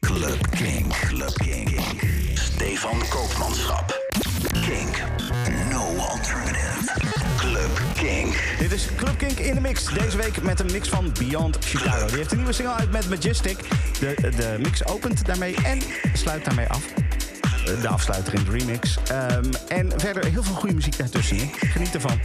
Club Kink. Club Kink. Stefan Koopmanschap. Kink. No alternative. Club Kink. Dit is Club Kink in de mix. Deze week met een mix van Beyond Chicago. Die heeft een nieuwe single uit met Majestic. De, de mix opent daarmee en sluit daarmee af. De afsluiter in de remix. Ehm, en verder heel veel goede muziek daartussen. Geniet ervan.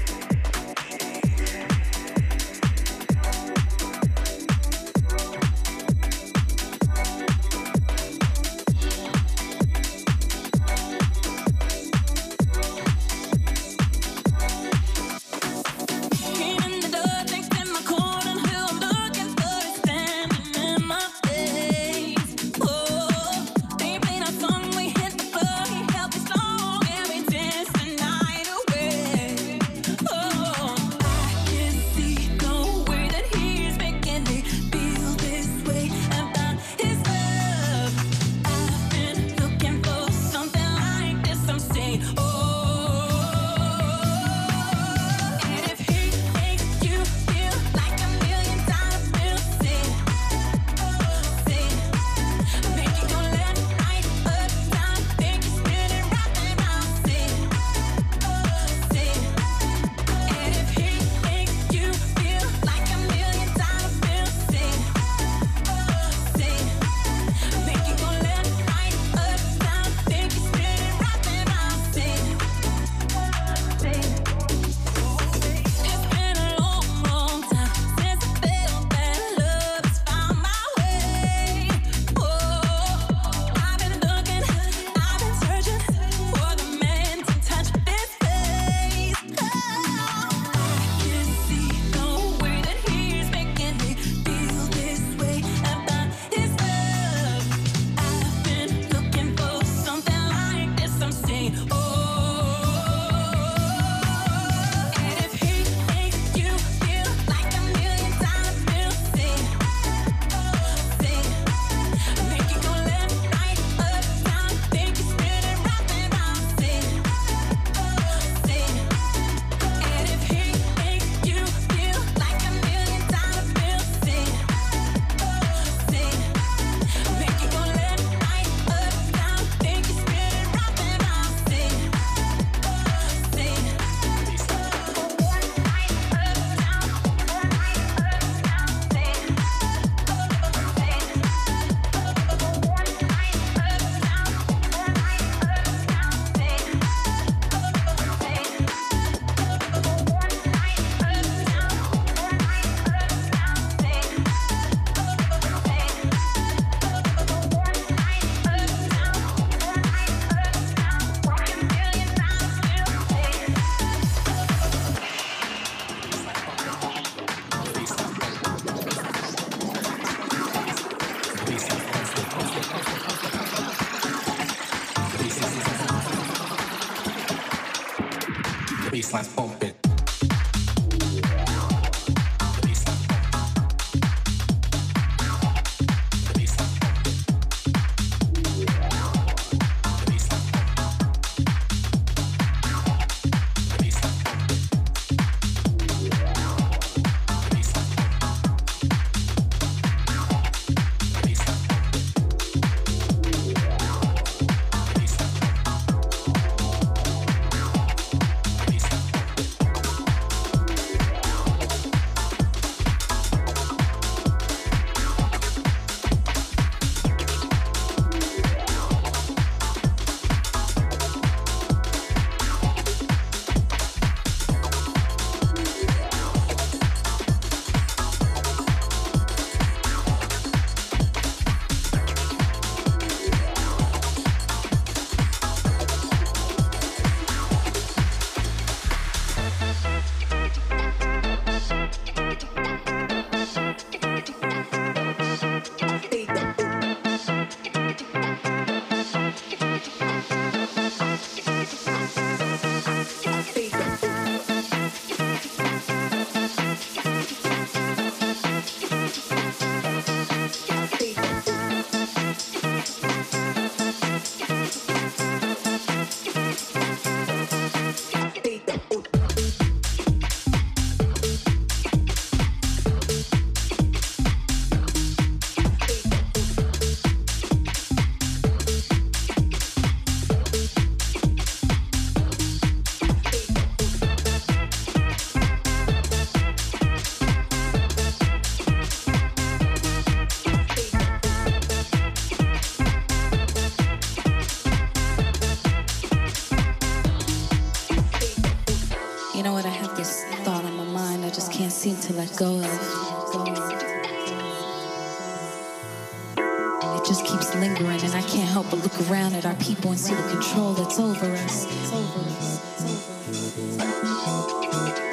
Around at our people and see the control that's over us.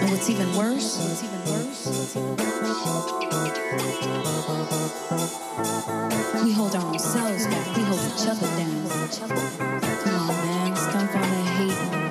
And what's even worse? We hold our own selves back. We hold each other down. Come on, man. Stop all that hate.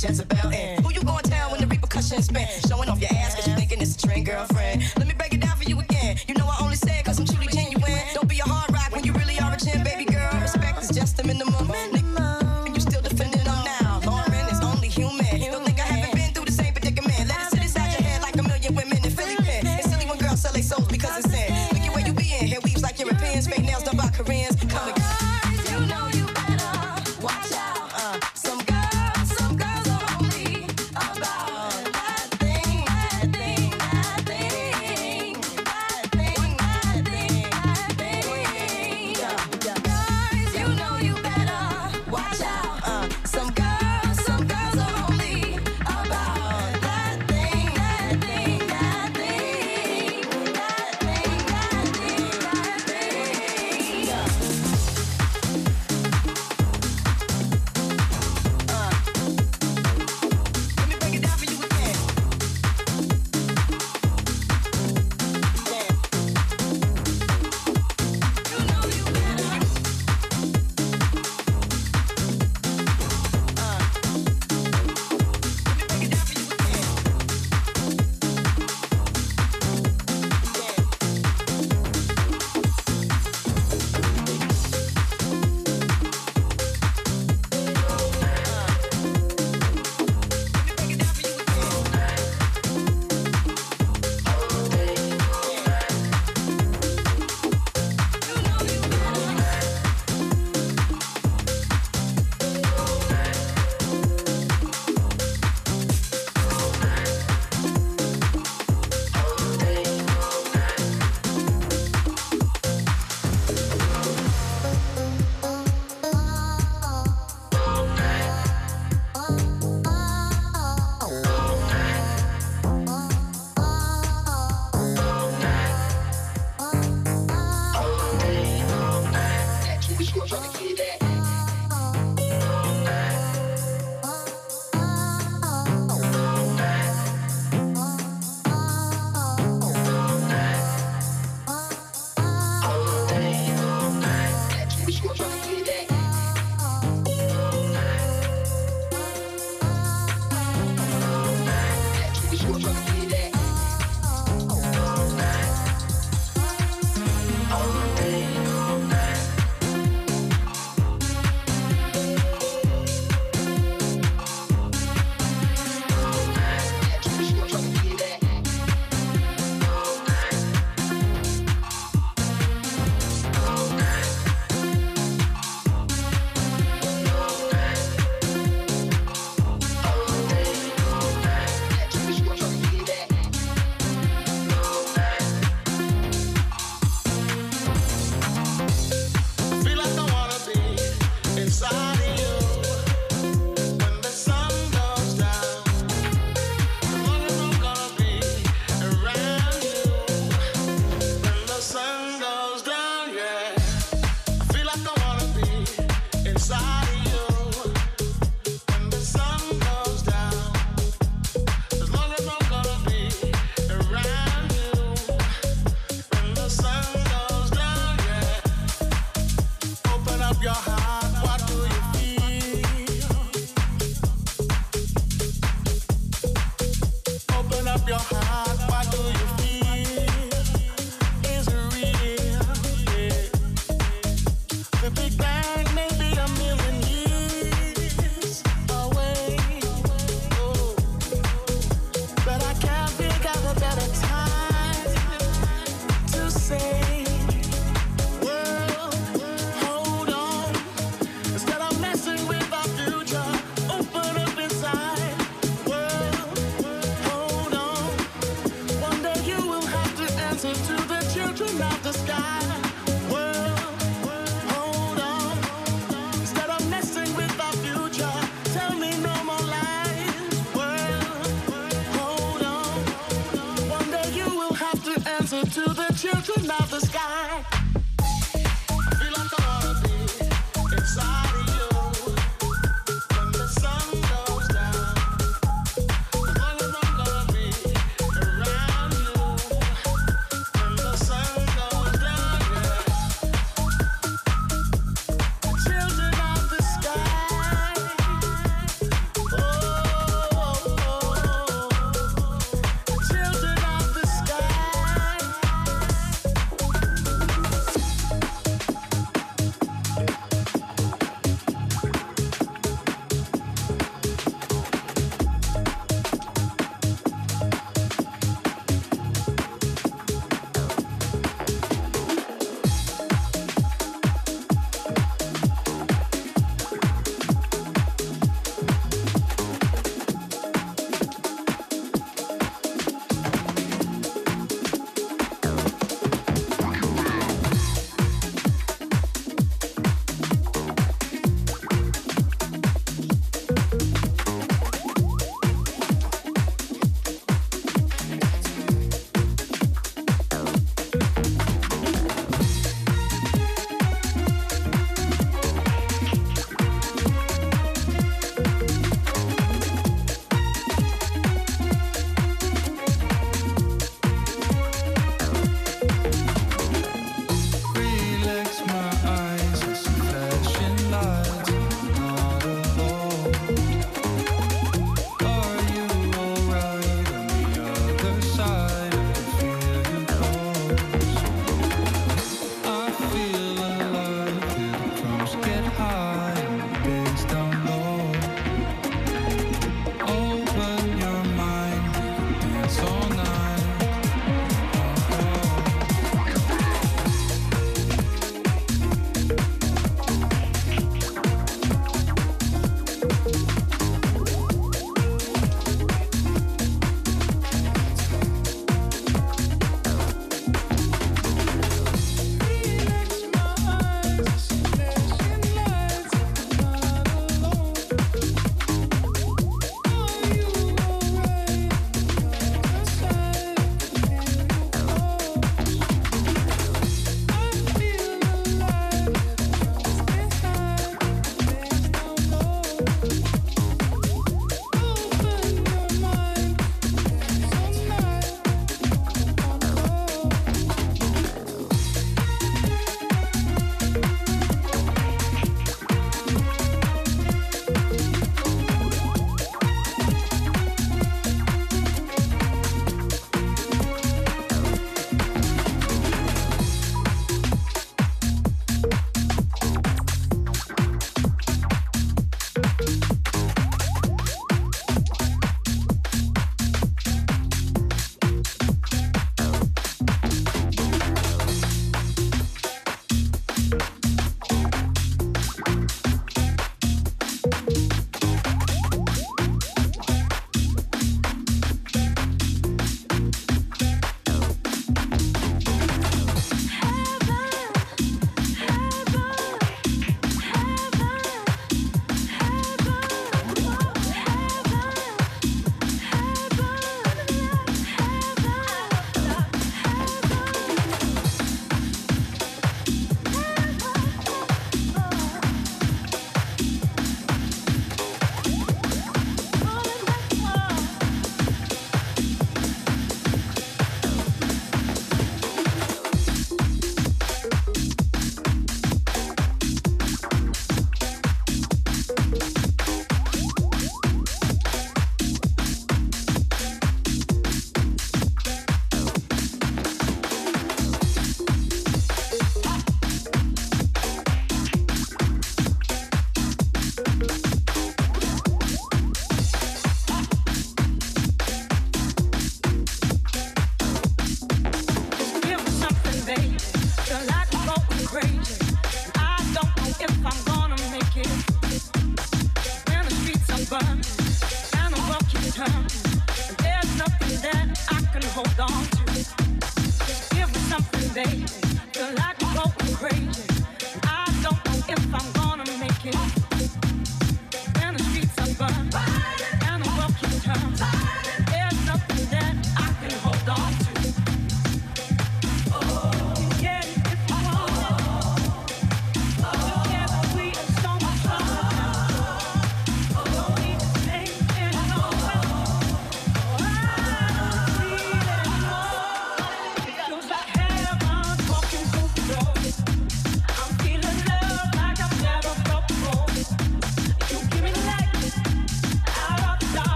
chance of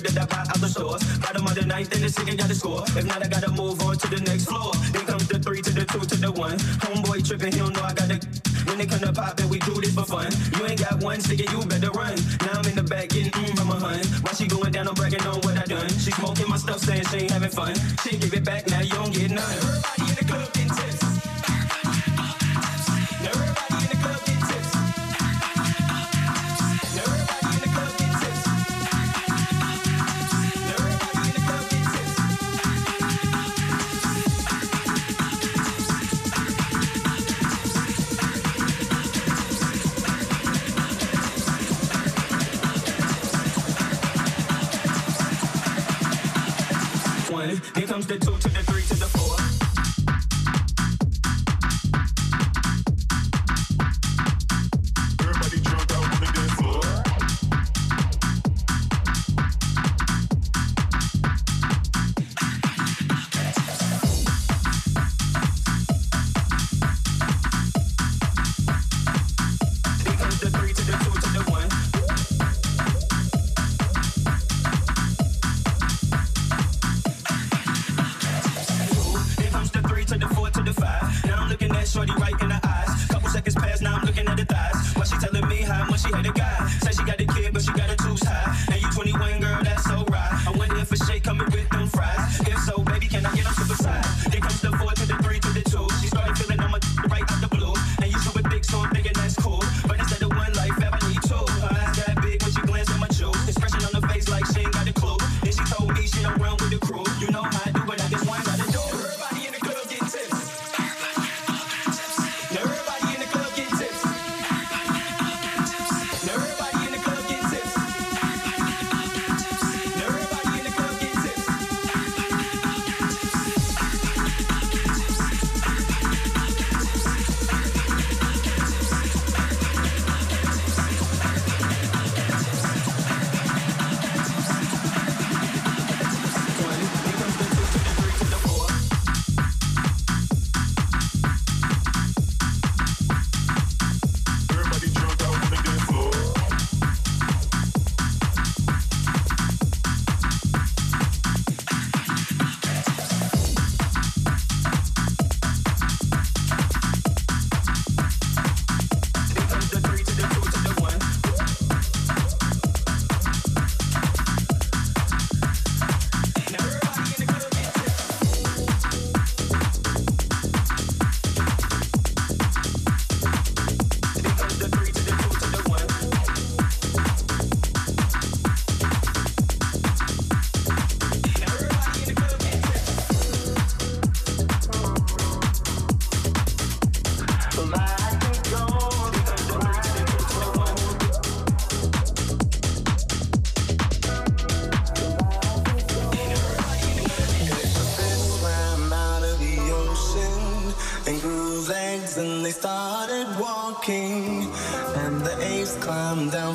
records that I out the stores. Bottom of the ninth and the second got the score. If not, I gotta move on to the next floor. Then comes the three to the two to the one. Homeboy tripping, he don't know I got the. When they come to poppin', we do this for fun. You ain't got one stick, you better run. Now I'm in the back getting mm from a hun. While she going down, I'm bragging on what I done. She smoking my stuff, saying she ain't having fun. She give it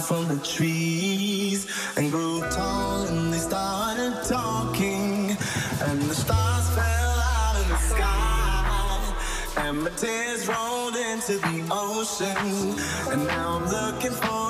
from the trees and grew tall and they started talking. And the stars fell out of the sky and my tears rolled into the ocean. And now I'm looking for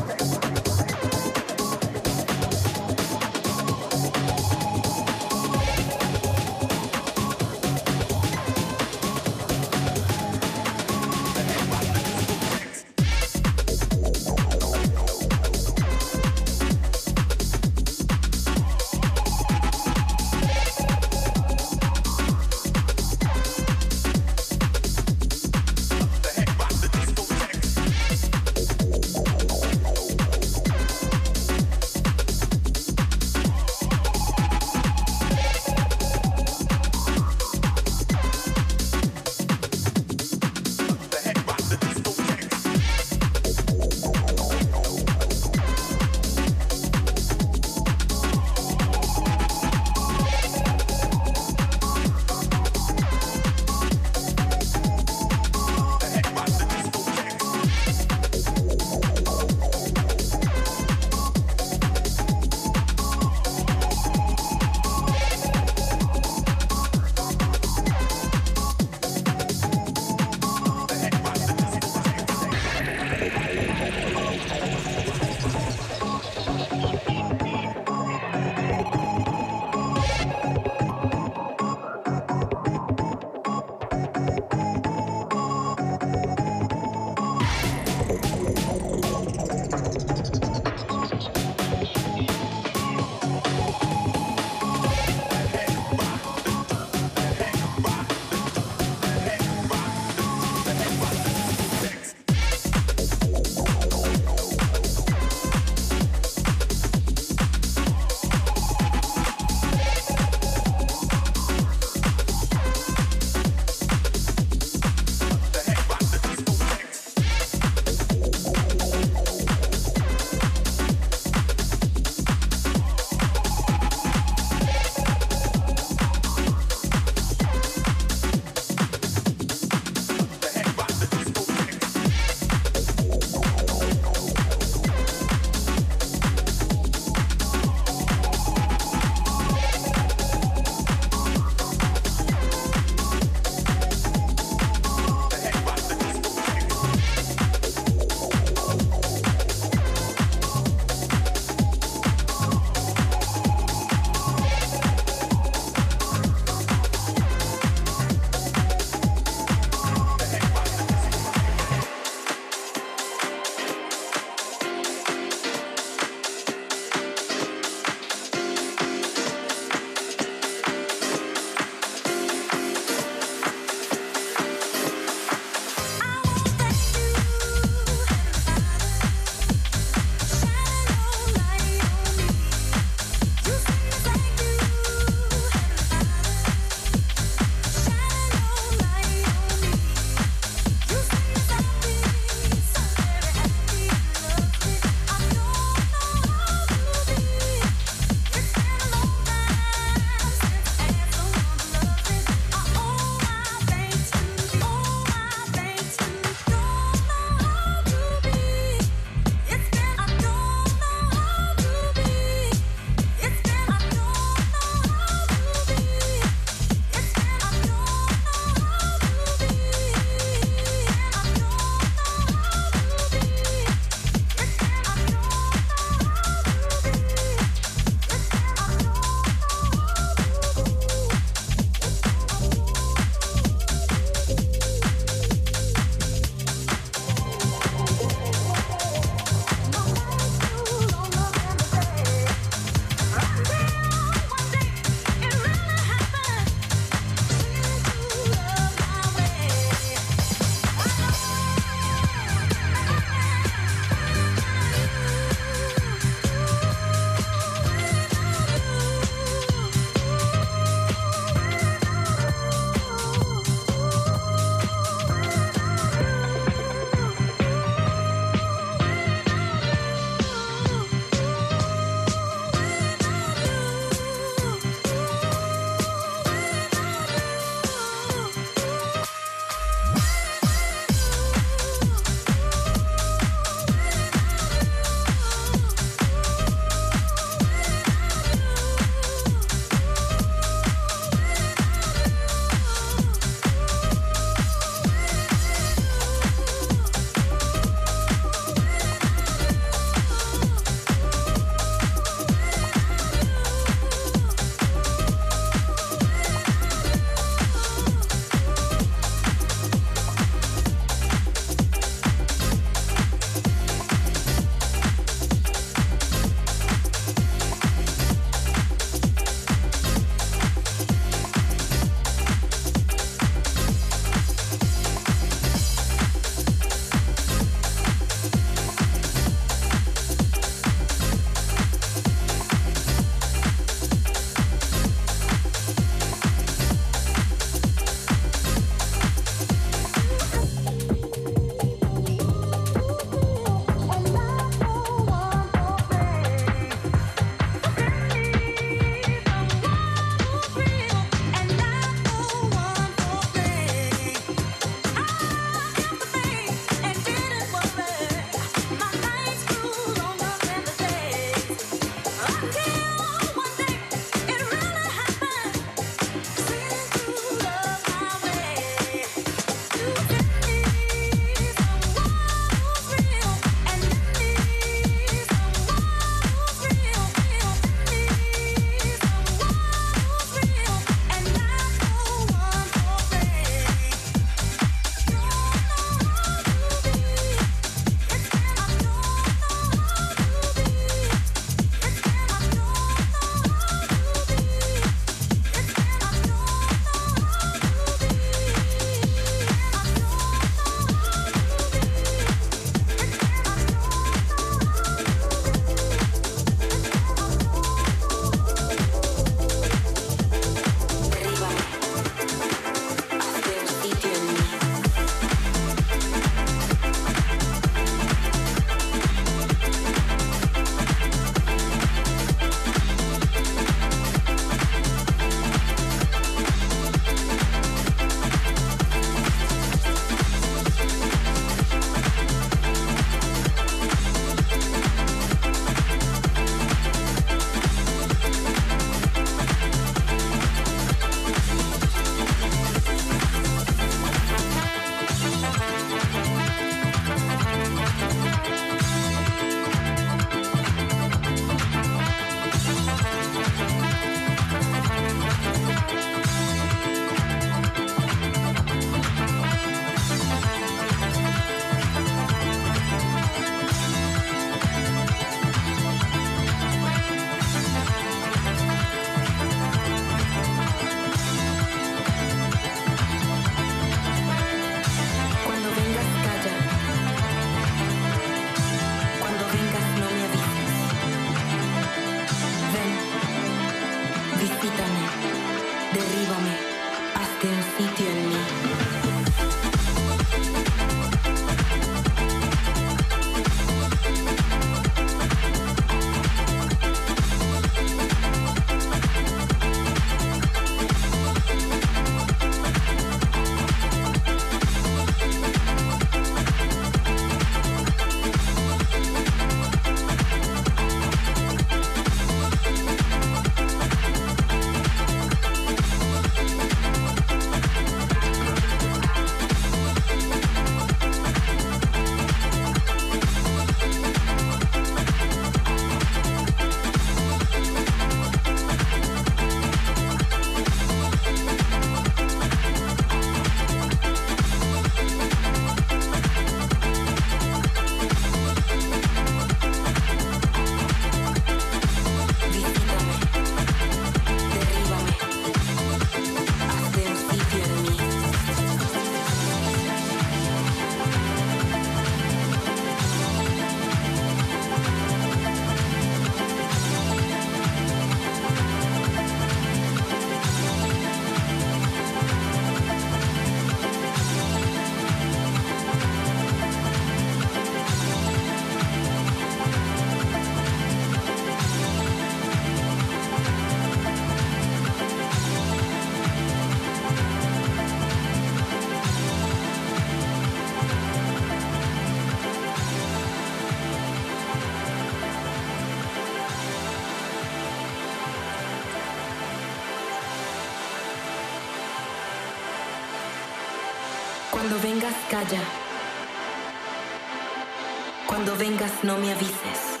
no me avises.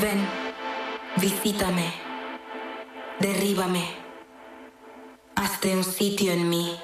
Ven, visítame, derríbame, hazte un sitio en mí.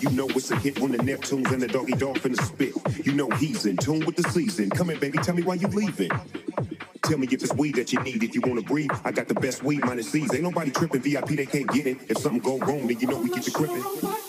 You know it's a hit when the Neptunes and the Doggy Dogg finna spit. You know he's in tune with the season. Come here, baby, tell me why you leaving. Tell me if it's weed that you need. If you wanna breathe, I got the best weed minus C's. Ain't nobody tripping. VIP, they can't get it. If something go wrong, then you know we get the gripping.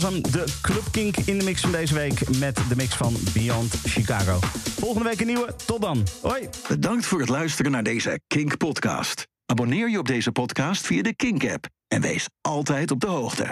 Was hem, de Club Kink in de mix van deze week... met de mix van Beyond Chicago. Volgende week een nieuwe. Tot dan. Hoi. Bedankt voor het luisteren naar deze Kink-podcast. Abonneer je op deze podcast via de Kink-app en wees altijd op de hoogte.